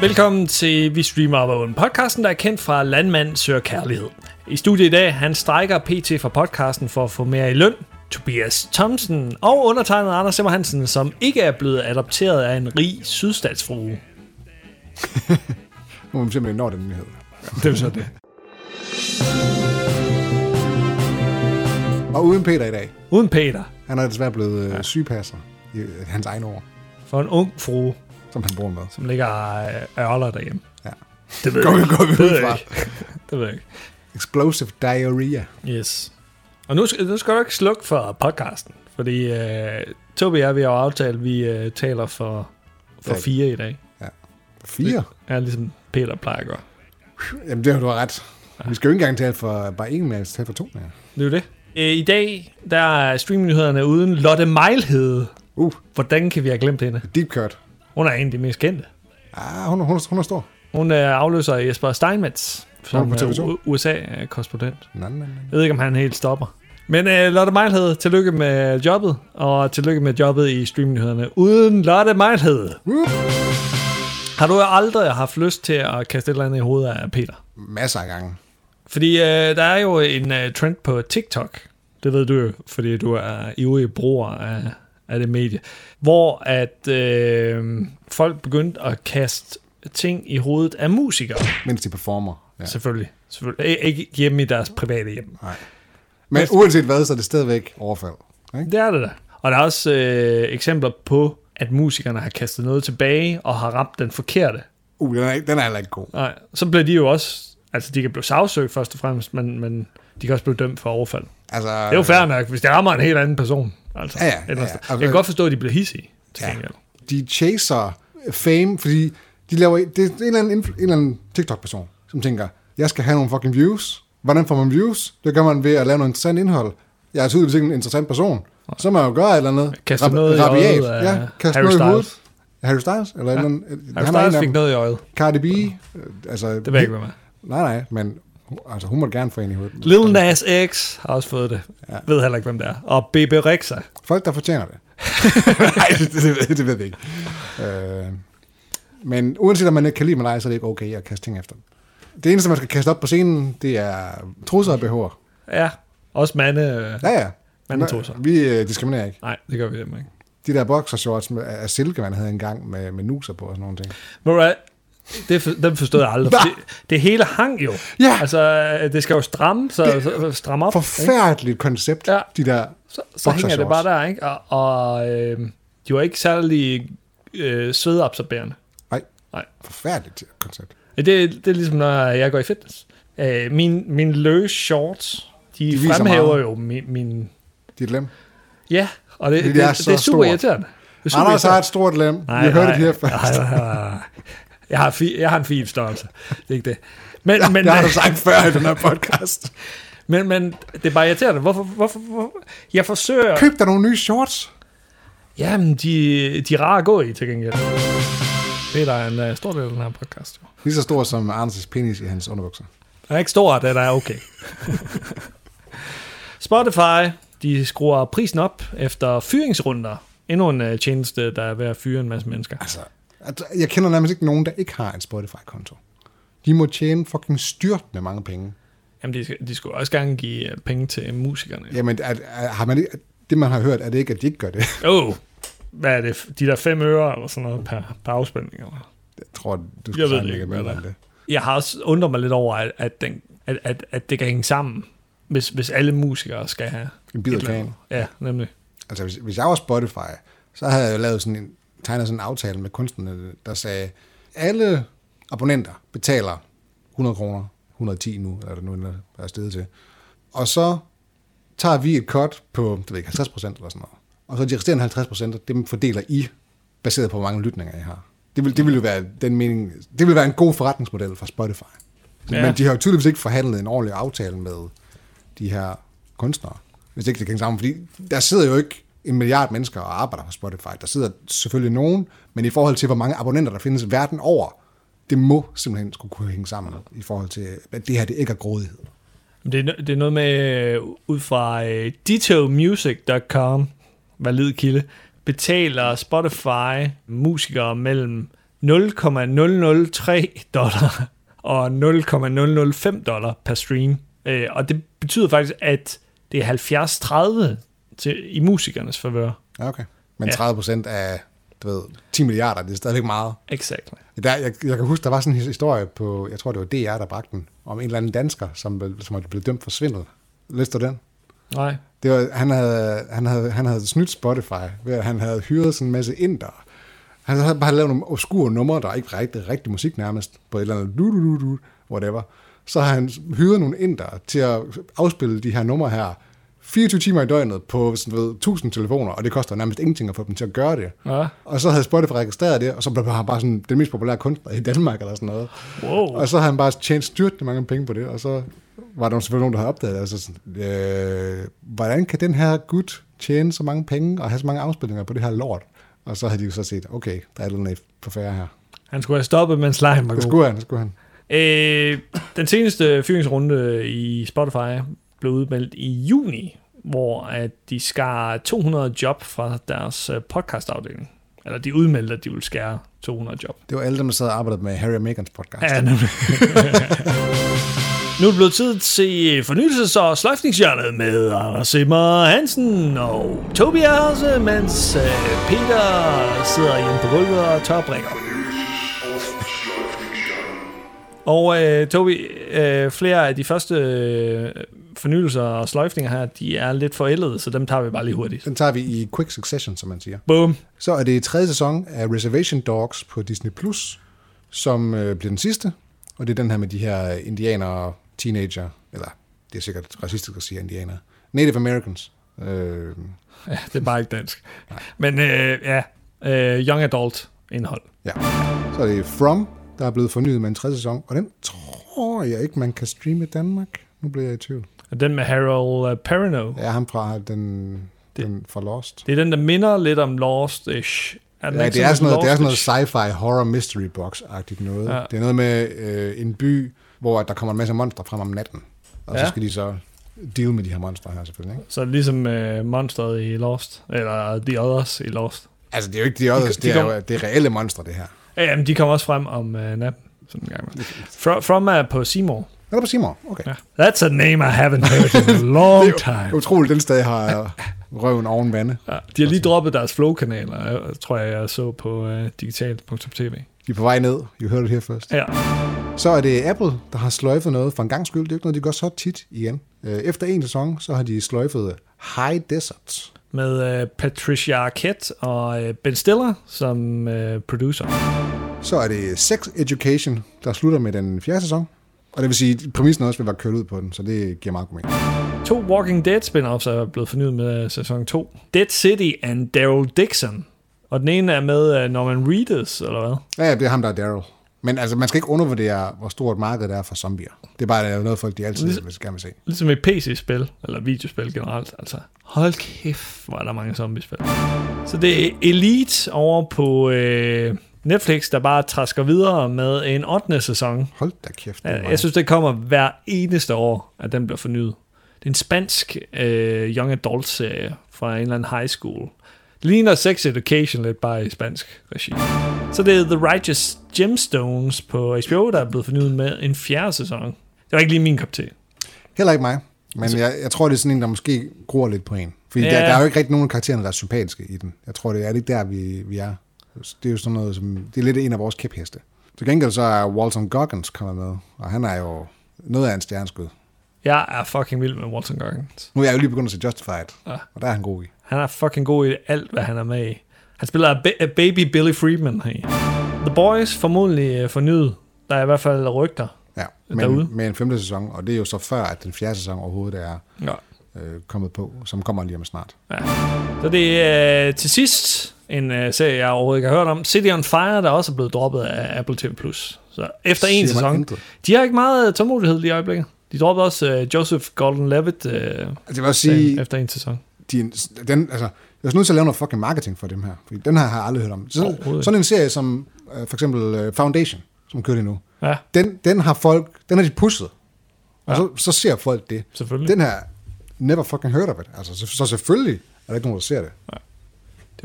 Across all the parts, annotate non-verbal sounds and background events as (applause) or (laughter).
Velkommen til Vi Streamer Op en podcasten, der er kendt fra Landmand Søger Kærlighed. I studiet i dag, han strækker PT fra podcasten for at få mere i løn. Tobias Thomsen og undertegnet Anders Simmer Hansen, som ikke er blevet adopteret af en rig sydstatsfrue. (laughs) Må man simpelthen nå den nyhed. (laughs) Det er så det. Og uden Peter i dag. Uden Peter. Han er desværre blevet ja. sygepasser i øh, hans egen ord, For en ung frue, som han bor med. som ligger ørler derhjemme. Ja. Det ved Går jeg ikke. går vi Det ved jeg ikke. (laughs) Det ved jeg ikke. Explosive diarrhea. Yes. Og nu skal, nu skal du ikke slukke for podcasten, fordi uh, Tobi og jeg, vi har aftalt, at vi uh, taler for, for Ja. fire i dag. Fire? Ja, ligesom Peter plejer at gøre. Jamen, det har du ret. Vi skal jo ikke engang tale for bare en mere, vi skal tale for to mere. Det er jo det. Øh, I dag, der er streamingnyhederne uden Lotte Mejlhed. Uh, Hvordan kan vi have glemt hende? deep cut. Hun er en af de mest kendte. Ah, hun, hun, hun er stor. Hun er afløser af Jesper Steinmetz, som Nå, på TV2. er USA-korrespondent. Jeg ved ikke, om han helt stopper. Men uh, Lotte Mejlhed, tillykke med jobbet, og tillykke med jobbet i streamingnyhederne uden Lotte Mejlhed. Uh. Har du aldrig haft lyst til at kaste et eller andet i hovedet af Peter? Masser af gange. Fordi øh, der er jo en øh, trend på TikTok, det ved du jo, fordi du er ivrig bruger af, af det medie, hvor at øh, folk begyndte at kaste ting i hovedet af musikere, Mens de performer. Ja. selvfølgelig. selvfølgelig. Ik- Ikke hjemme i deres private hjem. Men uanset hvad, så er det stadigvæk overfald. Ikke? Det er det da. Og der er også øh, eksempler på, at musikerne har kastet noget tilbage og har ramt den forkerte. Uh, den er, den er heller ikke god. Nej, så bliver de jo også, altså de kan blive sagsøgt først og fremmest, men, men de kan også blive dømt for overfald. Altså, Det er jo fair nok, hvis det rammer en helt anden person. Altså, Ja, ja, eller ja, ja. Jeg kan godt forstå, at de bliver hissige til Ja. gengæld. de chaser fame, fordi de laver, det er en eller anden, en eller anden TikTok-person, som tænker, jeg skal have nogle fucking views. Hvordan får man views? Det gør man ved at lave noget interessant indhold. Jeg er tydeligvis ikke en interessant person. Så må jeg jo gøre et eller andet. Kaste noget i rabiat. øjet af Ja, kaste Harry noget i Styles. hovedet. Harry Styles? Eller ja. en, Harry Styles fik noget i øjet. Cardi B. øh, Altså, Det ved jeg ikke, hvad med. Nej, nej, men altså, hun må gerne få en i hovedet. Lil Nas X har også fået det. Ja. Ved heller ikke, hvem det er. Og BB Rexa. Folk, der fortjener det. (laughs) Nej, det, det, det, ved vi ikke. Øh, men uanset om man ikke kan lide mig, så er det ikke okay at kaste ting efter dem. Det eneste, man skal kaste op på scenen, det er trusser og BH'er. Ja, også mande. Øh. Ja, ja. Mandetrusser. Vi øh, diskriminerer ikke. Nej, det gør vi simpelthen ikke. De der boxershorts af silke, man havde engang med, med nuser på og sådan nogle ting. Hvad? Det, for, dem forstod jeg aldrig. Det, det hele hang jo. Ja. Altså, øh, det skal jo stramme, så, det, så stramme op. ikke? Forfærdeligt koncept, Ja. de der... Så, så hænger det bare der, ikke? Og, og øh, de var ikke særlig øh, svedeabsorberende. Nej, Nej. forfærdeligt koncept. Det, det er ligesom, når jeg går i fitness. Øh, min, min løse shorts, de, De fremhæver meget. jo min, min... Dit lem. Ja, og det, det, det er det, så det er super stort. irriterende. Er Anders har et stort lem. Nej, Vi hørte det her først. nej, nej, nej. Jeg har, fi, jeg har en fin størrelse. Det er ikke det. Men, Ja, men, det har du sagt før i den her podcast. men, men det er bare irriterende. Hvorfor, hvorfor, hvorfor? Jeg forsøger... Køb dig nogle nye shorts. Jamen, de, de er rare at gå i til gengæld. Peter er en uh, stor del af den her podcast. Jo. Lige så stor som Anders' penis i hans underbukser. Den er ikke stor, den er okay. Spotify, de skruer prisen op efter fyringsrunder. Endnu en uh, tjeneste, der er ved at fyre en masse mennesker. Altså, at- jeg kender nærmest ikke nogen, der ikke har en Spotify-konto. De må tjene fucking styrtende mange penge. Jamen, de, de skulle også gerne give øh, penge til musikerne. Jamen, at, at, har man ikke, det man har hørt, er det ikke, at de ikke gør det. (laughs) Oh, hvad er det? De der fem øre eller sådan noget per, per afspilning? Eller? Jeg tror, du skal Jeg ved det ikke, hvad mere det. Jeg har også undret mig lidt over, at, at, den, at, at, at det kan hænge sammen, hvis, hvis alle musikere skal have... En bid af. Ja, nemlig. Altså, hvis, hvis jeg var Spotify, så havde jeg jo lavet sådan en, tegnet sådan en aftale med kunstnerne, der sagde, alle abonnenter betaler 100 kroner, 110 nu, eller nu der er stedet til. Og så tager vi et cut på, det ved ikke, 50 procent eller sådan noget. Og så de resterende 50 procent, dem fordeler I, baseret på, hvor mange lytninger I har. Det vil, det vil jo være den mening, det vil være en god forretningsmodel for Spotify. Ja. Men de har jo tydeligvis ikke forhandlet en ordentlig aftale med de her kunstnere. Hvis ikke det kan sammen. Fordi der sidder jo ikke en milliard mennesker og arbejder på Spotify. Der sidder selvfølgelig nogen, men i forhold til, hvor mange abonnenter der findes verden over, det må simpelthen skulle kunne hænge sammen i forhold til, at det her det ikke er grådighed. Det er, det er noget med, øh, ud fra øh, uh, detailmusic.com, valid kilde, betaler Spotify musikere mellem 0,003 dollar og 0,005 dollar per stream. Øh, og det betyder faktisk, at det er 70-30 til, i musikernes favør. Ja, okay. Men Ja. 30 procent af, du ved, 10 milliarder, det er stadigvæk meget. Exakt. Der, jeg, jeg kan huske, der var sådan en historie på, jeg tror det var DR, der bragte den, om en eller anden dansker, som, blev- som blevet dømt for svindel. Læste du den? Nej. Det var, han, havde, han, havde, han havde snydt Spotify, ved at han havde hyret sådan en masse inder. Han havde bare lavet nogle obskure numre, der ikke rigtig, rigtig musik nærmest, på et eller andet du, du, du, du, whatever. Så har han hyret nogle inder til at afspille de her numre her 24 timer i døgnet på sådan, ved, 1000 telefoner, og det koster nærmest ingenting at få dem til at gøre det. Ja. Og så havde Spotify registreret det, og så blev han bare sådan den mest populære kunstner i Danmark eller sådan noget. Wow. Og så havde han bare tjent styrt mange penge på det, og så var der selvfølgelig nogen, der havde opdaget det. Altså sådan, øh, hvordan kan den her gut tjene så mange penge og have så mange afspilninger på det her lort? Og så havde de jo så set, okay, der er noget på færre her. Han skulle have stoppet, mens lejen var Det god. skulle han, det skulle han. Øh, den seneste fyringsrunde i Spotify blev udmeldt i juni, hvor at de skar 200 job fra deres øh, podcastafdeling. Eller de udmeldte, at de ville skære 200 job. Det var alle dem, der sad og arbejdede med Harry og Megans podcast. Ja, nemlig. (laughs) nu er det blevet tid til fornyelses- og sløjfningshjørnet med Anders Simmer Hansen og Tobias, mens øh, Peter sidder hjemme på gulvet og tør brikker. Og øh, Tobi, øh, flere af de første øh, fornyelser og sløjfninger her, de er lidt forældede, så dem tager vi bare lige hurtigt. Den tager vi i quick succession, som man siger. Boom. Så er det tredje sæson af Reservation Dogs på Disney+, Plus, som øh, bliver den sidste. Og det er den her med de her indianere, teenager, eller det er sikkert racistisk at sige indianere, Native Americans. Øh, Ja, det er bare ikke dansk. Men øh, ja, øh, young adult indhold. ja. Så er det From, der er blevet fornyet med en tredje sæson, og den tror jeg ikke, man kan streame i Danmark. Nu bliver jeg i tvivl. Og den med Harold uh, Perrineau. Det er ham fra den, den for Lost. Det er den, der minder lidt om Lost-ish. Er Ja, det er, sådan noget, det er sådan noget sci-fi horror mystery box-agtigt noget. Ja. Ja. Det er noget med øh, en by, hvor der kommer en masse monstre frem om natten. Og ja. Ja. så skal de så deal med de her monstre her selvfølgelig. Ikke? Så ligesom uh, monsteret i Lost, eller The Others i Lost. Altså det er jo ikke de others, de det er kom- jo det er reelle monstre det her. Ja, jamen, de kommer også frem om uh, natten. Sådan en gang. From, from er på Seymour. Er det på Simon? Okay. Ja. That's a name I haven't heard in a (laughs) long Det er time. utroligt, den sted har røven oven vande. Ja, de har lige droppet deres flow-kanaler, tror jeg, jeg så på uh, digital.tv. De er på vej ned. You heard it here first. Ja, Så er det Apple, der har sløjfet noget for en gang skyld. Det er jo ikke noget, de gør så tit igen. Øh, Efter en sæson, så har de sløjfet High Desert. med uh, Patricia Arquette og uh, Ben Stiller som uh, producer. Så er det Sex Education, der slutter med den fjerde sæson. Og det vil sige, at præmissen også vil være kørt ud på den, så det giver meget god mening. To Walking Dead spin-offs er blevet fornyet med sæson 2. Dead City and Daryl Dixon. Og den ene er med uh, Norman Reedus, eller hvad? Ja, det er ham, der er Daryl. Men altså, man skal ikke undervurdere, hvor stort markedet er for zombier. Det er bare noget, folk de altid vil gerne vil se. Ligesom et PC-spil, eller videospil generelt. Altså, hold kæft, hvor er der mange zombiespil. Så det er Elite over på øh, Netflix, der bare træsker videre med en 8. sæson. Hold da kæft. det Jeg, jeg synes, det kommer hver eneste år, at den bliver fornyet. Det er en spansk øh, young adult serie fra en eller anden high school. Det ligner Sex Education lidt bare i spansk regi. Så det er The Righteous Gemstones på HBO, der er blevet fornyet med en fjerde sæson. Det var ikke lige min kop te. Heller ikke mig. Men jeg, jeg tror, det er sådan en, der måske gror lidt på en. Fordi Ja. der, der er jo ikke rigtig nogen af karaktererne, der er sympatiske i den. Jeg tror, det er ikke der, vi, vi er. Det er jo sådan noget, som... Det er lidt en af vores kæpheste. Til gengæld så er Walton Goggins kommet med, og han er jo noget af en stjerneskud. Jeg er fucking vild med Walton Goggins. Nu er jeg jo lige begyndt at se Justified, Ja. og der er han god i. Han er fucking god i alt, hvad han er med i. Han spiller ba- baby Billy Friedman her. The Boys formodentlig øh, fornyet. Der er i hvert fald rygter. Ja, Derude. men med en femte sæson, og det er jo så før, at den fjerde sæson overhovedet er Ja. øh, kommet på, som kommer lige om snart. Ja. Så det er øh, til sidst en øh, serie, jeg overhovedet ikke har hørt om. City on Fire, der også er blevet droppet af Apple TV+. Så efter en sæson. intet. De har ikke meget tålmodighed lige i øjeblikket. De droppede også øh, Joseph Gordon-Levitt øh, Altså, jeg vil sige, efter en sæson. de, den, altså, jeg er nødt til at lave noget fucking marketing for dem her, fordi den her har jeg aldrig hørt om. Så, sådan en serie som øh, for eksempel øh, Foundation, som kører lige nu, Ja, den, den har folk, den har de pusset, og Ja. så, så ser folk det. Den her, never fucking heard of it. Altså, så, så selvfølgelig er der ikke nogen, der ser det.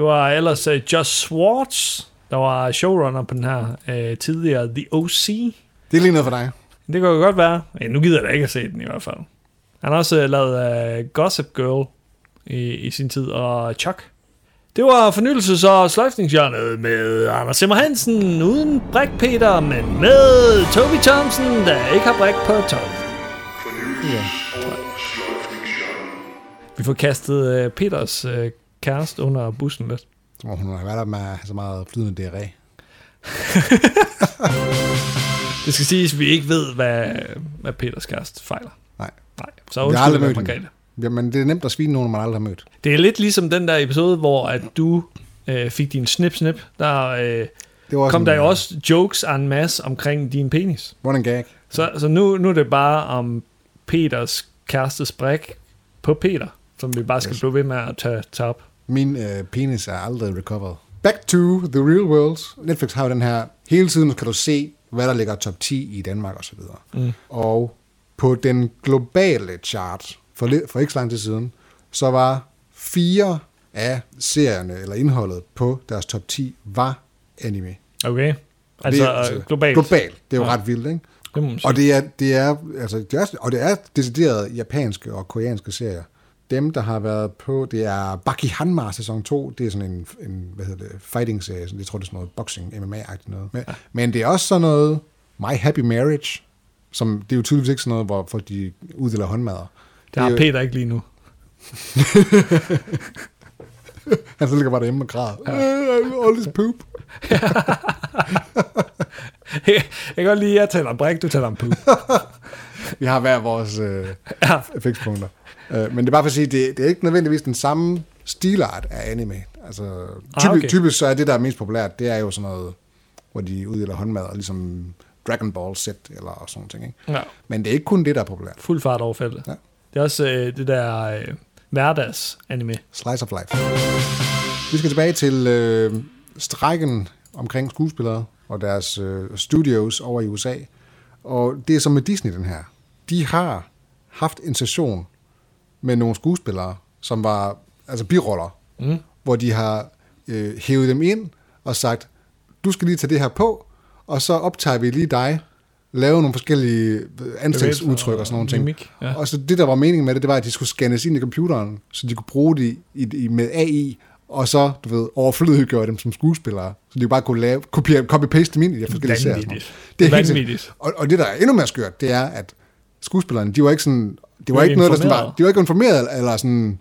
Det var ellers uh, Josh Swartz, der var showrunner på den her øh, tidligere, The O.C. Det er lige noget for dig. Det kan jo godt være. Ja, nu gider jeg da ikke at se den i hvert fald. Han har også øh, lavet øh, Gossip Girl i, i sin tid, og Chuck. Det var fornyelses- og sløjfningshjørnet med Anders Simmer Hansen, uden Brik Peter, men med Toby Thompson, der ikke har brik på tøjet. Ja. Vi får kastet øh, Peters øh, kæreste under bussen lidt. Som om hun har været der med så meget flydende diarré. (laughs) Det skal siges, at vi ikke ved, hvad, hvad Peters kæreste fejler. Nej. Nej, så Vi har aldrig undskyld, mødt Margrethe. Jamen, det er nemt at svine nogen, man aldrig har mødt. Det er lidt ligesom den der episode, hvor at du øh, fik din snip-snip. Der øh, Det var kom en, der jo også jokes en masse omkring din penis. Running gag. Så, så nu, nu er det bare om Peters kærestes bræk på Peter, som vi bare skal Yes. blive ved med at tage, tage op. Min øh, penis er aldrig recovered. Back to the real world. Netflix har jo den her, hele tiden kan du se, hvad der ligger top 10 i Danmark og så videre. Mm. Og på den globale chart, for, for ikke så lang tid siden, så var fire af serierne, eller indholdet på deres top 10, var anime. Okay? Altså, det, er, altså globalt. Globalt. Det er jo Ja. ret vildt, ikke? Det. Og det er, det er, altså, det er, og det er decideret japanske og koreanske serier. Dem, der har været på, det er Baki Hanma sæson 2. Det er sådan en, en hvad hedder det, fighting-serie. Sådan, jeg tror, det er sådan noget boxing, MMA-agtigt noget. Men, ja. men det er også sådan noget My Happy Marriage, som det er jo tydeligvis ikke sådan noget, hvor folk de uddeler håndmadder. det har er jo- Peter ikke lige nu. (laughs) Han så ligger bare derhjemme og græder. Ja. All this poop. (laughs) jeg kan godt lide, at jeg taler om bræk, du taler om poop. (laughs) Vi har hver vores øh, (laughs) Ja. fikspunkter. Øh, men det er bare for at sige, det, det er ikke nødvendigvis den samme stilart af anime. Altså, typisk, Ah, okay. typisk så er det, der er mest populært, det er jo sådan noget, hvor de uddeler håndmad, ligesom Dragon Ball Z eller sådan ting. Ikke? Ja. Men det er ikke kun det, der er populært. Fuld fart over feltet. Ja. Det er også øh, det der øh, hverdags-anime. Slice of life. Vi skal tilbage til øh, strækken omkring skuespillere og deres øh, studios over i USA. Og det er som med Disney, den her. De har haft en session med nogle skuespillere, som var altså biroller, Mm. hvor de har øh, hævet dem ind og sagt, du skal lige tage det her på, og så optager vi lige dig, lave nogle forskellige øh, ansigtsudtryk og sådan nogle ting. Mimik, ja. Og så det, der var meningen med det, det var, at de skulle scannes ind i computeren, så de kunne bruge det i, i, med AI, og så, du ved, overflødiggøre dem som skuespillere, så de bare kunne lave, kopiere, copy-paste dem ind i de forskellige serier. Det er helt Vanvittigt. og, og det, der er endnu mere skørt, det er, at skuespillerne, de var ikke sådan, det var ikke noget, der sådan var, de var ikke informeret, eller sådan,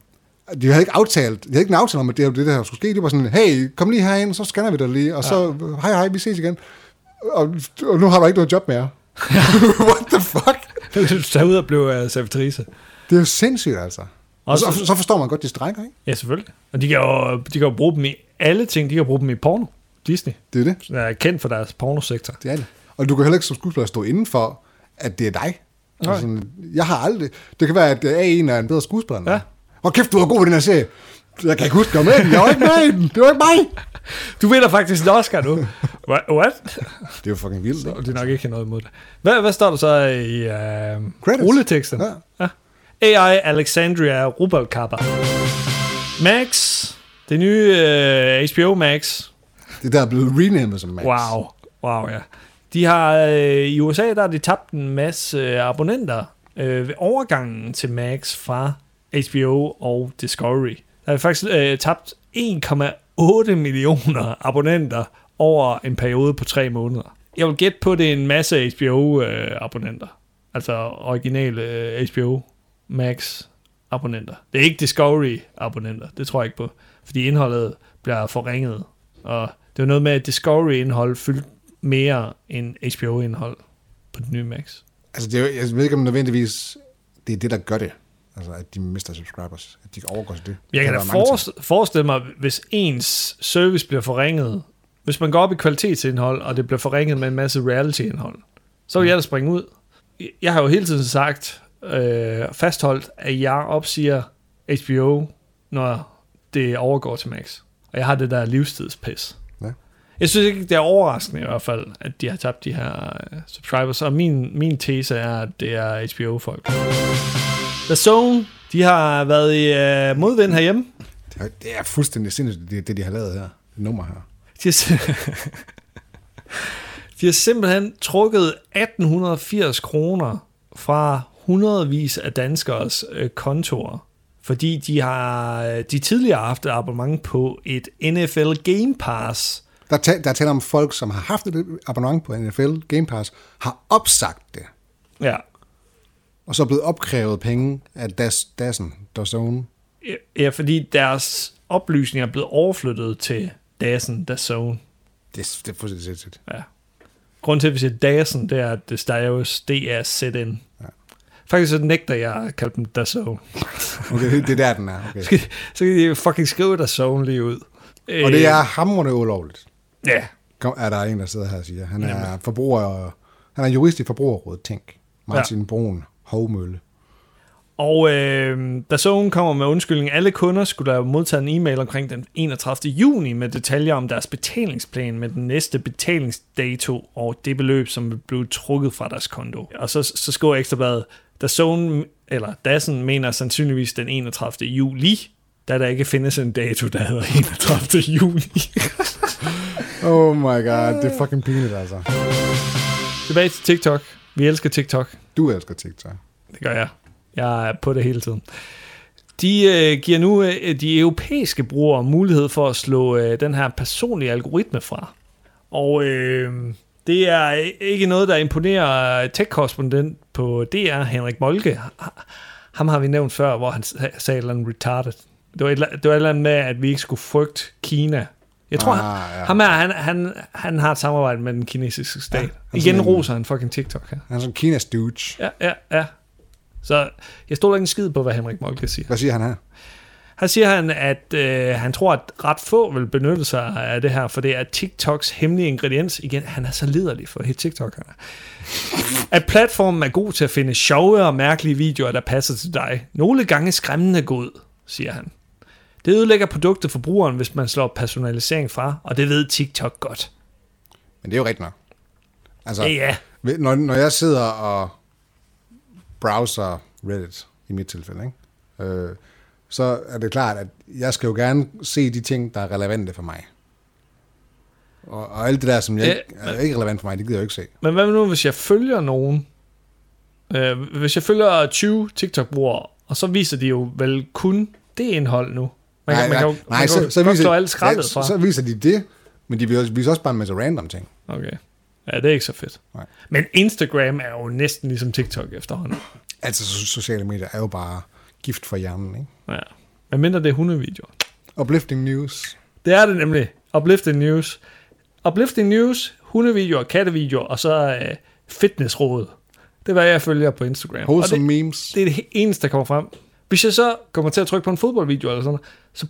de havde ikke aftalt, de havde ikke en aftale om, at det det, der skulle ske. Det var sådan, hey, kom lige herind, så scanner vi dig lige, og så, hej, hej, vi ses igen. Og, og nu har du ikke noget job mere. (laughs) What the fuck? (laughs) Du tager ud og blev uh, servitrice. Det er jo sindssygt, altså. Og så, så forstår man godt, de strækker, ikke? Ja, selvfølgelig. Og de kan, jo, de kan jo bruge dem i alle ting. De kan bruge dem i porno. Disney. Det er det. Der er kendt for deres pornosektor. Det er det. Og du kan heller ikke som skuespiller stå inden for, at det er dig. Nej. Altså, sådan, jeg har aldrig... Det kan være, at A'en er en bedre skuespiller Ja. Hvor kæft, du var god i den her serie. Jeg kan ikke huske, var med. Jeg var ikke med i den. Det var ikke mig. Du vinder faktisk en Oscar nu. What? Det er jo fucking vildt? Og det er nok ikke noget imod det. Hvad, hvad står der så i uh, Credits. rulleteksten? Ja. Ja. AI Alexandria Rubalcaba. Max. Det nye uh, HBO Max. Det der er blevet renamet som Max. Wow. Wow, ja. De har, øh, I USA, der har de tabt en masse øh, abonnenter øh, ved overgangen til Max fra HBO og Discovery. Der er faktisk øh, tabt 1,8 millioner abonnenter over en periode på tre måneder. Jeg vil gætte på, at det er en masse HBO-abonnenter. Øh, altså originale øh, HBO Max abonnenter. Det er ikke Discovery abonnenter, det tror jeg ikke på. Fordi indholdet bliver forringet. Og det er noget med, at Discovery-indhold fyldte mere end HBO-indhold på den nye Max. Altså, det er, jeg ved ikke, om nødvendigvis det er det, der gør det. Altså, at de mister subscribers. At de overgår til det. Jeg kan da forestille, mig, hvis ens service bliver forringet, hvis man går op i kvalitetsindhold, og det bliver forringet med en masse reality-indhold, så vil jeg da springe ud. Jeg har jo hele tiden sagt, øh, fastholdt, at jeg opsiger HBO, når det overgår til Max. Og jeg har det der livstidspis. Jeg synes ikke, det er overraskende i hvert fald, at de har tabt de her øh, subscribers. Og min, min tese er, at det er HBO-folk. The Zone, de har været i øh, modvind herhjemme. Det er, det er fuldstændig sindssygt, det, det de har lavet her. Det nummer her. De har, (laughs) de har simpelthen trukket 1880 kroner fra hundredvis af danskers øh, kontorer, fordi de har de tidligere haft et abonnement på et NFL Game Pass. Der, ta- der er tale om folk, som har haft et abonnement på NFL Game Pass, har opsagt det, Ja, og så er blevet opkrævet penge af Das, Dassen, Dazone. ja fordi deres oplysninger er blevet overflyttet til Dazen, Dazone. Det, det er fuldstændig sindssygt. Ja. Grunden til, at vi siger Dazen, det er, at det staves D-A-Z-N. Ja. Faktisk så nægter jeg at kalde dem Dazone. (laughs) Okay, det, er der, den er. Okay. så kan de fucking skrive Dazone lige ud. Og det er hamrende ulovligt. Ja, Kom, er der en, der sidder her og siger. Han er forbruger, han er jurist i Forbrugerrådet Tænk. Martin ja. Brun Hovmølle. Og øh, da Zone kommer med undskyldning, alle kunder skulle der modtage en e-mail omkring den 31. juni med detaljer om deres betalingsplan med den næste betalingsdato og det beløb, som vil blive trukket fra deres konto. Og så, så skriver Ekstrabladet, da Zone, eller Dassen mener sandsynligvis den 31. juli, da der ikke findes en dato, der hedder 31. juni. (laughs) Oh my god, det er fucking pinligt, altså. Tilbage til TikTok. Vi elsker TikTok. Du elsker TikTok. Det gør jeg. Jeg er på det hele tiden. De øh, giver nu øh, de europæiske brugere mulighed for at slå øh, den her personlige algoritme fra. Og øh, det er ikke noget, der imponerer tech-korrespondent på DR, Henrik Molke. Ham har vi nævnt før, hvor han sagde et eller andet retarded. Det var et, det var et eller andet med, at vi ikke skulle frygte Kina. Jeg tror, Ah, ah, ja. han, ham her, han, han, han har et samarbejde med den kinesiske stat. Ja, han er Igen en- roser han fucking TikTok her. Han er sådan Kinas douche. Ja, ja, ja. Så jeg stoler ikke en skid på, hvad Henrik Molke siger. Hvad siger han her? Her siger han, at øh, han tror, at ret få vil benytte sig af det her, for det er TikToks hemmelige ingrediens. Igen, han er så liderlig for helt TikTok. Han er. (laughs) At platformen er god til at finde sjove og mærkelige videoer, der passer til dig. Nogle gange skræmmende god, siger han. Det ødelægger produktet for brugeren, hvis man slår personalisering fra, og det ved TikTok godt. Men det er jo rigtigt nok. Altså, Ja, når, når jeg sidder og browser Reddit, i mit tilfælde, ikke? Øh, så er det klart, at jeg skal jo gerne se de ting, der er relevante for mig. Og, og alt det der, som jeg Ja, ikke, er ikke relevant for mig, det gider jeg jo ikke se. Men hvad nu, hvis jeg følger nogen? Øh, hvis jeg følger 20 TikTok-brugere, og så viser de jo vel kun det indhold nu. Man, kan- man kan jo man kan jo godt slå alt skraldet ja, fra. så, så viser de det, men de viser også bare en masse random ting. Okay. Ja, det er ikke så fedt. Nej. Men Instagram er jo næsten ligesom TikTok efterhånden. Altså, so- sociale medier er jo bare gift for hjernen, ikke? Ja. Men mindre det er hundevideoer. Uplifting news. Det er det nemlig. Uplifting News. Uplifting News, hundevideoer, kattevideoer, og så øh, fitnessråd. Det er, hvad jeg følger på Instagram. Og Wholesome det, memes. det er det eneste, der kommer frem. Hvis jeg så kommer til at trykke på en fodboldvideo eller sådan noget, så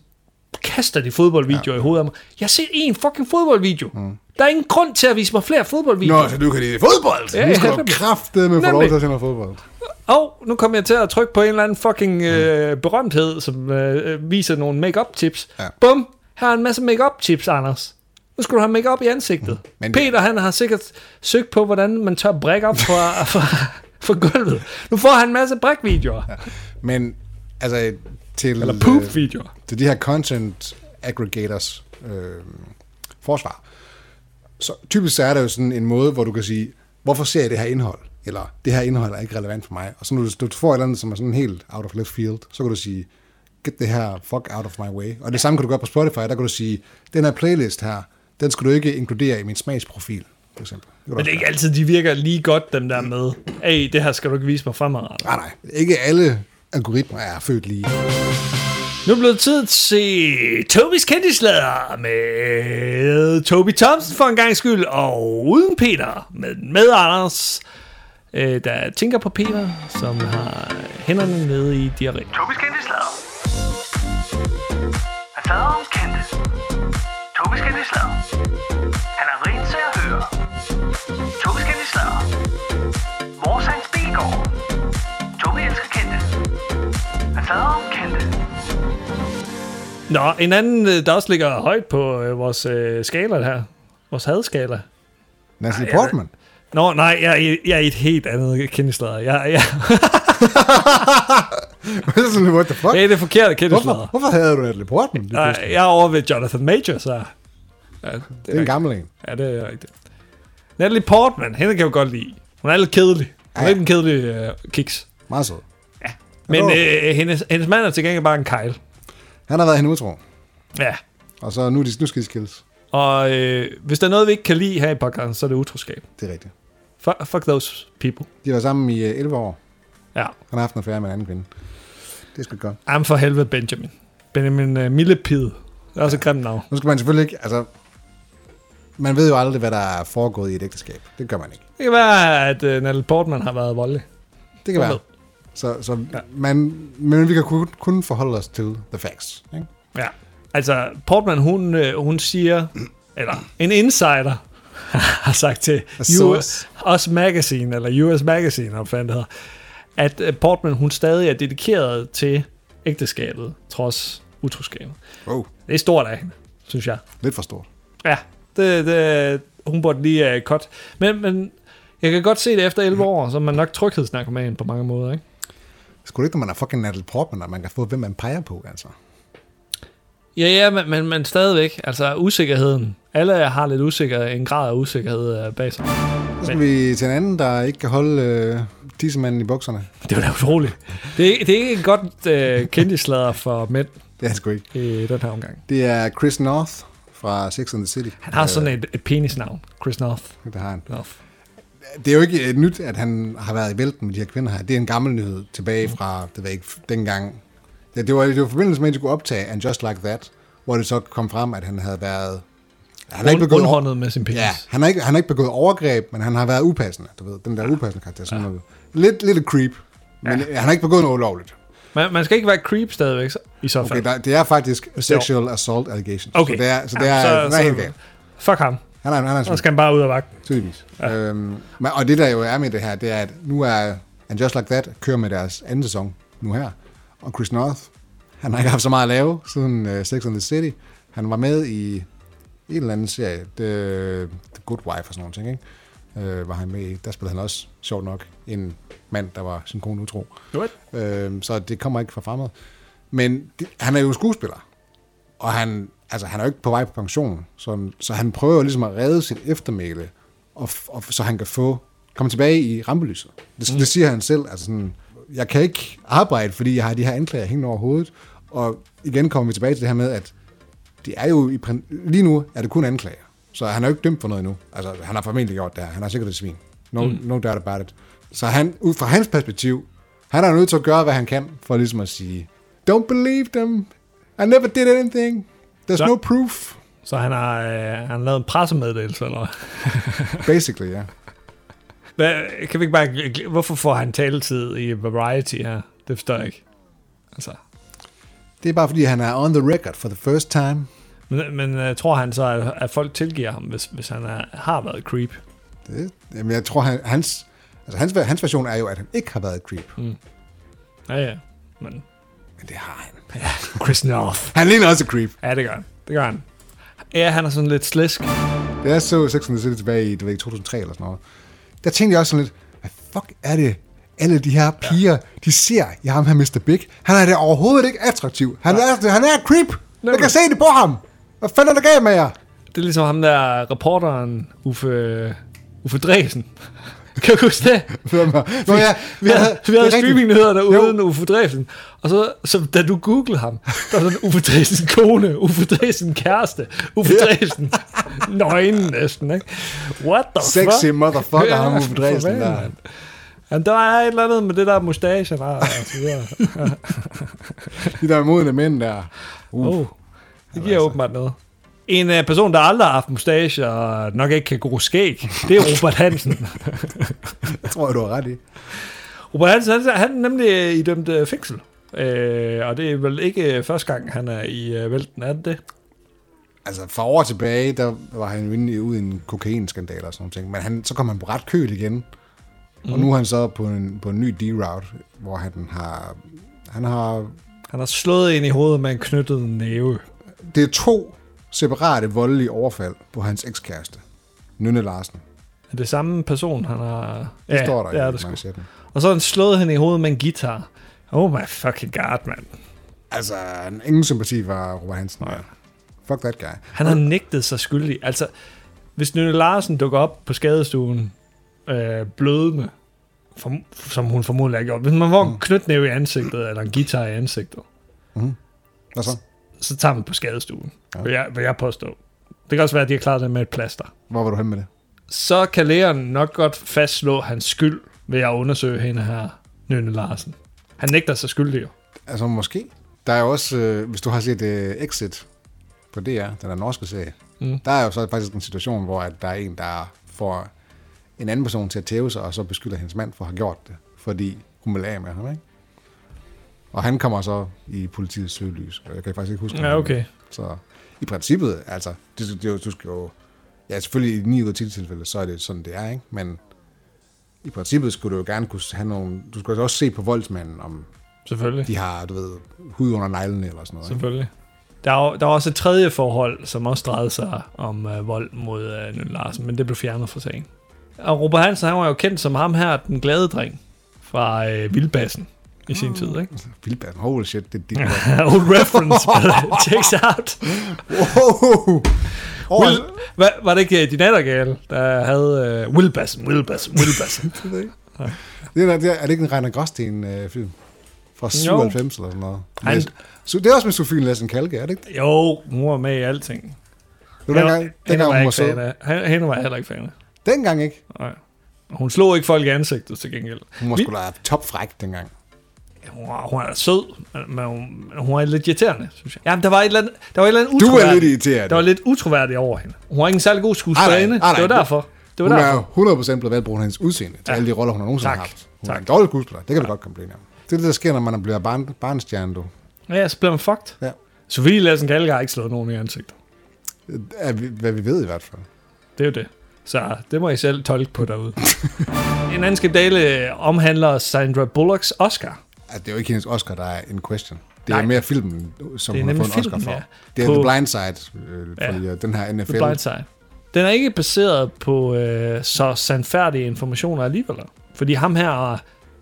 kaster de fodboldvideoer ja. i hovedet af mig. Jeg har set en fucking fodboldvideo. Mm. Der er ingen grund til at vise mig flere fodboldvideoer. Nå, så du kan lide fodbold. Ja, nu skal du kraftedeme få lov til at se noget fodbold. Og nu kommer jeg til at trykke på en eller anden fucking øh, berømthed, som øh, viser nogle make-up tips. Ja. Bum! Her er en masse make-up tips, Anders. Nu skal du have make-up i ansigtet. Mm. Men- Peter, han har sikkert søgt på, hvordan man tør brække op fra, (laughs) fra, fra gulvet. Nu får han en masse brækvideoer. Ja. Men altså, til, Eller øh, poop-videoer. til de her content aggregators øh, forsvar, så typisk så er der jo sådan en måde, hvor du kan sige, hvorfor ser jeg det her indhold? Eller det her indhold er ikke relevant for mig. Og så når du, du får et eller andet, som er sådan helt out of left field, så kan du sige, get det her fuck out of my way. Og det samme kan du gøre på Spotify, der kan du sige, den her playlist her, den skal du ikke inkludere i min smagsprofil, for eksempel. du Men det er ikke altid, de virker lige godt, dem der med. Hey, det her skal du ikke vise mig fremadrettet. Nej, nej. Ikke alle algoritmer er født lige. Nu er det blevet tid til Tobis kendislader med Toby Thompson for en gang skyld, og uden Peter, med, med Anders, øh, der tænker på Peter, som har hænderne nede i diarré. Tobis kendte slader. Han slader om kendte. Tobis kendte slader. Han er rent til at høre. Tobis kendte slader. Vores hans bilgård. Tobi elsker kendte. Nå, en anden, øh, der også ligger højt på øh, vores øh, skala her, vores hadskala. Natalie jeg- Portman. Nå, nej, jeg, er i- jeg er i et helt andet kendislader. Jeg, jeg, (laughs) sådan, what the fuck? jeg er i det forkerte Hvorfor, kendislader. hvorfor havde du Natalie Portman? Nej, jeg er over ved Jonathan Majors her. Ja, det, Det er en gammel en. Ja, det er rigtigt. Natalie Portman, hende kan jeg jo godt lide. Hun er lidt kedelig. Hun er Ja. lidt en kedelig uh, kiks. Meget sød. Men Jo. øh, hendes, hendes mand er til gengæld bare en kejl. Han har været hende utro. Ja. Og så nu, nu skal de skilles. Og øh, hvis der er noget, vi ikke kan lide her i podcasten, så er det utroskab. Det er rigtigt. Fuck, fuck those people. De var sammen i øh, 11 år. Ja. Han har haft en affære med en anden kvinde. Det sgu godt. I'm for helvede Benjamin. Benjamin uh, Millepid. Det er også et grimt navn. Nu skal man selvfølgelig ikke, altså... Man ved jo aldrig, hvad der er foregået i et ægteskab. Det gør man ikke. Det kan være, at uh, Natalie Portman har været voldelig. Det kan være. Så, så Ja. man, men vi kan kun, kun forholde os til the facts. Ikke? Ja. Altså, Portman, hun, øh, hun siger, eller en insider (laughs) har sagt til US. US Magazine, eller US Magazine, hvad fanden hedder, at øh, Portman, hun stadig er dedikeret til ægteskabet, trods utroskabet. Wow, Det er stort af hende, synes jeg. lidt for stort. Ja, det, det, hun burde lige uh, cut. Men, men jeg kan godt se det efter 11 år, så er man nok tryghedsnarkoman på mange måder, ikke? Skulle det ikke, når man er fucking Natalie Portman, at man kan få, hvem man peger på, altså? Ja, ja, men, men, men stadigvæk, altså usikkerheden. Alle har lidt usikker, en grad af usikkerhed øh, bag sig. Så skal vi til en anden, der ikke kan holde øh, tissemanden i bukserne. Det var da utroligt. Det er, det er ikke en godt øh, kendtislader for mænd Det er han sgu ikke. i den her omgang. Det er Chris North fra Sex and the City. Han har sådan et, et penisnavn. Chris North. Det har han. North. Det er jo ikke et nyt, at han har været i vælten med de her kvinder her. Det er en gammel nyhed tilbage fra, det ved ikke, dengang. Ja, det var, det var i forbindelse med, at de skulle optage And Just Like That, hvor det så kom frem, at han havde været... Han har ikke begået, med sin penis. ja, han har, ikke, han har ikke begået overgreb, men han har været upassende. Du ved, den der upassende karakter. Sådan noget. Lidt, lidt creep, men han har ikke begået noget ulovligt. Man, man skal ikke være creep stadigvæk så- i så fald. Okay, der, det er faktisk sexual assault allegations. Okay. Så det er, så det Ja, er, så- den er så- helt galt. Fuck ham. Han er, han er Så skal han bare ud af vagten. Tydeligvis. Ja. Øhm, men- og det der jo er med det her, det er, at nu er And Just Like That kører med deres anden sæson nu her. Og Chris North, han har ikke haft så meget at lave siden uh, Sex and the City. Han var med i en eller anden serie, The, the Good Wife og sådan nogle ting, ikke? Øh, var han med i. Der spillede han også, sjovt nok, en mand, der var sin kone utro. What? Øh, så det kommer ikke fra fremad. Men det, han er jo skuespiller, og han, altså, han er jo ikke på vej på pension, så, så han prøver jo ligesom at redde sit eftermæle, og, og, så han kan få komme tilbage i rampelyset. Det, mm. det siger han selv. Altså sådan, jeg kan ikke arbejde, fordi jeg har de her anklager hængende over hovedet. Og igen kommer vi tilbage til det her med, at det er jo i, lige nu er det kun anklager. Så han er jo ikke dømt for noget endnu. Altså, han har formentlig gjort det her. Han har sikkert et svin. No, mm. no doubt about it. Så han, ud fra hans perspektiv, han er nødt til at gøre, hvad han kan, for ligesom at sige, don't believe them. I never did anything. There's Så- no proof. Så han har, øh, han har lavet en pressemeddelelse, eller? (laughs) Basically, ja. Hvad, kan vi ikke bare... Hvorfor får han taletid i Variety her? Det forstår jeg ikke. Altså, Det er bare fordi, han er on the record for the first time. men, men uh, tror han så, at, at folk tilgiver ham, hvis, hvis han er, har været creep? Det, jamen, jeg tror, han, hans, altså, hans, hans version er jo, at han ikke har været et creep. Ja, ja. Men Men det har han. Chris North. Han ligner også creep. Ja, det gør han. Det gør han. Ja, han er sådan lidt slisk. Da jeg så Sex and the City tilbage i, ved, ikke, 2003 eller sådan noget, der tænkte jeg også sådan lidt, hvad fuck er det, alle de her piger, ja. de ser i ham her Mr. Big. Han er da overhovedet ikke attraktiv. Han er, han er creep. Jeg kan se det på ham. Hvad fanden er der galt med jer? Det er ligesom ham der reporteren, Uffe, Uffe Dresen. (laughs) Kan du huske det? Nå ja, Vi havde, vi havde streamingnyheder der Jo. uden Uffe Dresen. Og så, så da du googlede ham, der var sådan Uffe Dresen kone, Uffe Dresen kæreste, Uffe Dresen nøgen næsten, ikke? What the fuck? Sexy motherfucker, Ja, ham Uffe Dresen der. Jamen, der er et eller andet med det der mustache der, og så videre. (laughs) De der modne mænd der. Uh. Oh, det giver åbenbart noget. En uh, person, der aldrig har haft mustache og nok ikke kan gro skæg, det er Robert Hansen. (laughs) Jeg tror, du har ret i. Robert Hansen, han, han er nemlig idømt uh, fængsel. Uh, og det er vel ikke første gang, han er i uh, vælten, er det det? Altså, for år tilbage, der var han i- ude i en kokainskandal og sådan noget. Men han, så kom han på ret køl igen. Mm. Og nu er han så på en, på en ny D-route, hvor han har... Han har... Han har slået ind i hovedet med en knyttet næve. Det er to separate voldelige overfald på hans ekskæreste. Nynne Larsen. Er det samme person, han har... Det ja, står der er i det manchetten. Og så han slået hende i hovedet med en guitar. Oh my fucking god, mand. Altså, ingen sympati var Robert Hansen. Nej. Fuck that guy. Han har nægtet sig skyldig. Altså, hvis Nynne Larsen dukker op på skadestuen, øh, blødende, for, som hun formodentlig har gjort. Hvis man får en knytnæve i ansigtet, eller en guitar i ansigtet, Hvad så? Så tager man på skadestuen, Ja. vil, jeg, vil jeg påstå. Det kan også være, at de har klaret det med et plaster. Hvor var du hen med det? Så kan lægeren nok godt fastslå hans skyld ved at undersøge hende her, Nynne Larsen. Han nægter sig skyldig jo. Altså, måske. Der er jo også, øh, hvis du har set uh, Exit på DR, den der norske serie, mm. der er jo så faktisk en situation, hvor at der er en, der får en anden person til at tæve sig, og så beskylder hendes mand for at have gjort det, fordi hun vil af med ham, ikke? Og han kommer så i politiets søgelys, jeg kan faktisk ikke huske Ja, okay. Så i princippet, altså, det, det, det, du skal jo... Ja, selvfølgelig i 9 ud af 10 tilfælde, så er det sådan, det er, ikke? Men i princippet skulle du jo gerne kunne have nogle... Du skal også se på voldsmanden, om Selvfølgelig. de har, du ved, hud under neglene eller sådan noget. Ikke? Selvfølgelig. Der er, der er også et tredje forhold, som også drejede sig om øh, vold mod øh, Nynne Larsen, men det blev fjernet fra sagen. Og Robert Hansen, han var jo kendt som ham her, den glade dreng fra øh, Vildbassen i sin tid, ikke? Vildband, holy shit, det er dit (laughs) Old reference, but (laughs) checks out. Wow! Oh, Will, hvad, var det ikke øh, din nattergale, der havde øh, Vildbassen, Vildbassen, Vildbassen? (laughs) det er, det er, er det ikke en Reiner Gråsten øh, film? Fra 97 eller sådan noget. Han- Så det er også med Sofie Lassen Kalke, er det ikke? jo, hun var med i alting. Det var dengang, dengang hun jeg var ikke sød. Hende var jeg heller ikke fan af. Dengang ikke. Nej. Hun slog ikke folk i ansigtet til gengæld. Hun var sgu da topfræk dengang. Hun hun er sød, men- hun, hun er lidt irriterende, synes jeg. Jamen, der var et eller andet, der var et eller andet Du er lidt irriteret. Der var lidt utroværdigt over hende. Hun var ikke en særlig god skuespillerinde. Nej, nej, nej, Det var derfor. Det var Hun derfor. er 100% blevet valgt på hendes udseende til Ja. alle de roller, hun har nogensinde Tak. haft. Hun er Tak. en dårlig skuespiller, det kan vi godt komme om. Det er det, der sker, når man bliver barn, barnstjerne, du. Ja, så blev man fucked. Ja. Sofie Lassen Kalker har ikke slået nogen i ansigtet. Er vi, hvad vi ved i hvert fald. Det er jo det. Så det må I selv tolke på derude. (laughs) en anden skandale omhandler Sandra Bullocks Oscar. Altså, det er jo ikke hendes Oscar, der er en question. Det er Nej. mere filmen, som er hun har fået en Oscar filmen, for. ja. Det er På- The Blind Side, øh, Ja. fordi ja. den her NFL. The Blind Side. Den er ikke baseret på øh, så sandfærdige informationer alligevel. Fordi ham her,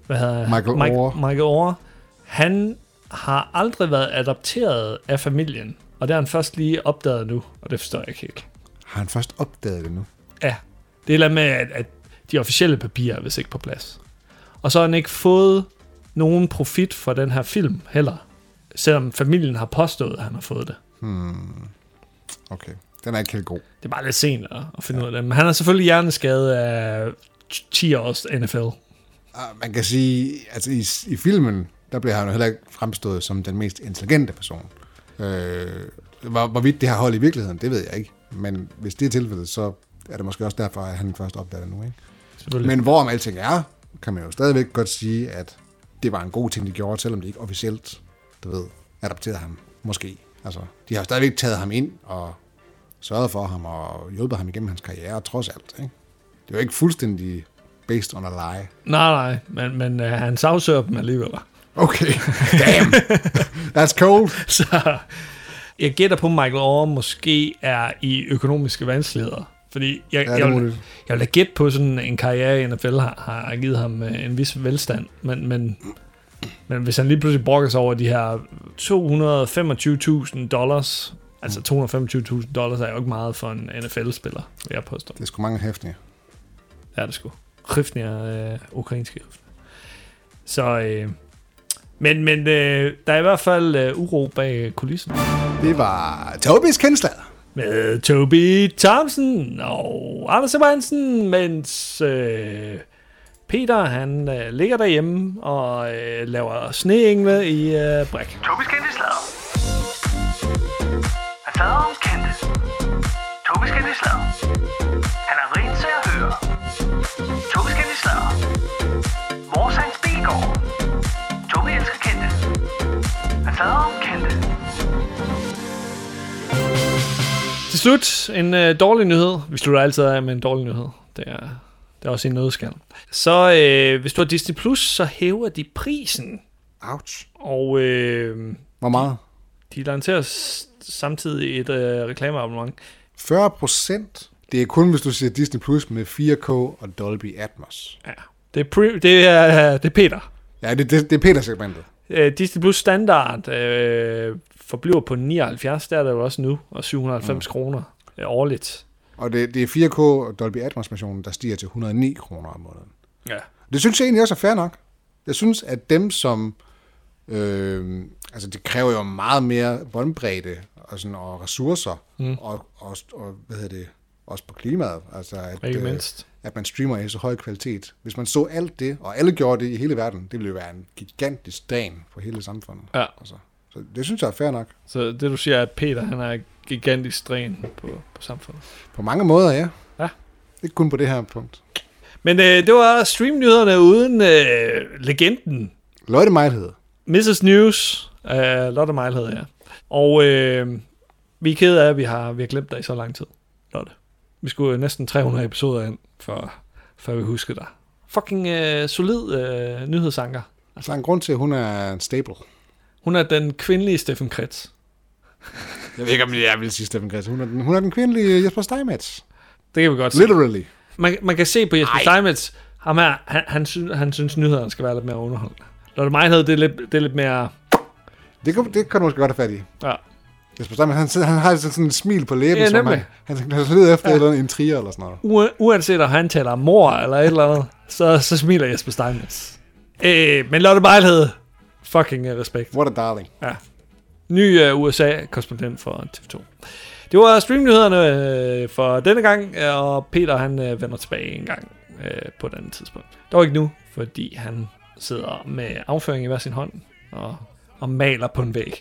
hvad hedder Michael Mike, Orr. Michael Orr, han har aldrig været adopteret af familien. Og det har han først lige opdaget nu, og det forstår jeg ikke helt. Har han først opdaget det nu? Ja, det er med, at, at de officielle papirer er vist ikke på plads. Og så har han ikke fået nogen profit for den her film heller. Selvom familien har påstået, at han har fået det. Okay, den er ikke helt god. Det er bare lidt sent at, finde ja. ud af det. Men han er selvfølgelig hjerneskadet af 10 års NFL. Ah, Man kan sige, altså i, i filmen, der bliver han jo heller ikke fremstået som den mest intelligente person. Øh, hvor, hvorvidt det har hold i virkeligheden, det ved jeg ikke. Men hvis det er tilfældet, så er det måske også derfor, at han først opdager det nu. Ikke? Men hvorom alting er, kan man jo stadigvæk godt sige, at det var en god ting, de gjorde, selvom de ikke officielt, du ved, adopterede ham. Måske. Altså, de har stadigvæk taget ham ind og sørget for ham og hjulpet ham igennem hans karriere, trods alt. Ikke? Det jo ikke fuldstændig based on a lie. Nej, nej, men, men uh, han sagsøger dem alligevel. Okay, damn. That's cold. (laughs) Så jeg gætter på, at Michael Orr måske er i økonomiske vanskeligheder. Fordi jeg, Ja, jeg, vil, jeg vil da gætte på, sådan en karriere i NFL har, har givet ham øh, en vis velstand. Men, men, men hvis han lige pludselig brokker sig over de her 225.000 dollars, altså 225.000 dollars er jo ikke meget for en NFL-spiller, vil jeg påstå. Det er sgu mange hæftende. Det er det sgu. Hrifnir, øh, ukrainske Hrifnir. Så, øh, men, men øh, der er i hvert fald øh, uro bag kulissen. Det var Tobis kendslader. Med Toby Thompson og Anders Sebastian, mens øh, Peter han øh, ligger derhjemme og øh, laver sneengle i øh, bræk. Tobis kendte sladder. Han slader om kendte. Tobis kendte sladder. Han er rent til at høre. Tobis kendte sladder. Vores hans Bilgaard. Tobi elsker kendte. Han slader om kendte. Til slut en øh, dårlig nyhed. Vi slutter altid af med en dårlig nyhed. Det er, det er også en nødskal. Så øh, hvis du har Disney+, Plus, så hæver de prisen. Ouch. Og øh, Hvor meget? de lancerer s- samtidig et øh, reklameabonnement. 40 procent. Det er kun, hvis du ser Disney Plus med 4K og Dolby Atmos. Ja. Det er, pre, det er, det er Peter. Ja, det, det, det er Peter-segmentet. Øh, Disney Plus standard øh, forbliver på 79, der er det jo også nu, og 790 mm. kroner øh, årligt. Og det, det er 4K og Dolby Atmos-versionen, der stiger til 109 kroner om måneden. Ja. Det synes jeg egentlig også er fair nok. Jeg synes, at dem, som... Øh, altså, det kræver jo meget mere båndbredde og, sådan, og ressourcer, mm. og, og, og, hvad hedder det, også på klimaet. Altså, at, Ikke øh, mindst. At man streamer i så høj kvalitet. Hvis man så alt det, og alle gjorde det i hele verden, det ville jo være en gigantisk dræn for hele samfundet. Ja. Altså, så det synes jeg er fair nok. Så det du siger, er, at Peter han er gigantisk dræn på, på samfundet. På mange måder, ja. Ja. Ikke kun på det her punkt. Men øh, det var streamnyhederne uden øh, legenden. Lotte Mejlhed. Mrs. News. Øh, Lotte Mejlhed, ja. Og øh, vi er ked af, at vi har, vi har glemt dig i så lang tid, Lotte. Vi skulle næsten 300 episoder ind, for, før vi husker dig. Fucking øh, solid øh, nyhedsanker. Altså, der er en grund til, at hun er en staple. Hun er den kvindelige Steffen Kretz. Jeg ved ikke, om jeg vil sige Steffen Kretz. Hun er den, hun er den kvindelige Jesper Steinmetz. Det kan vi godt se. Literally. Man, man kan se på Jesper Steinmetz, ham her, han, han, synes, han synes, nyhederne skal være lidt mere underholdende. Lotte Mejlhed, det er lidt, det er lidt mere... Det kan, det kan du måske godt have fat i. Ja. Jesper Steinmetz, han, sidder- han har sådan sådan et smil på læben, Ja, som han, han, han leder efter ja. eller andet intriger eller sådan noget. U- uanset om han taler mor eller et eller andet, så, så smiler Jesper Steinmetz. Øh, men Lotte Mejlhed, fucking øh, respekt. What a darling. Ja. Ny uh, USA-korrespondent for TV2. Det var streamnyhederne øh, for denne gang, øh, og Peter han øh, vender tilbage en gang øh, på et andet tidspunkt. Dog ikke nu, fordi han sidder med afføring i hver sin hånd og, og maler på en væg.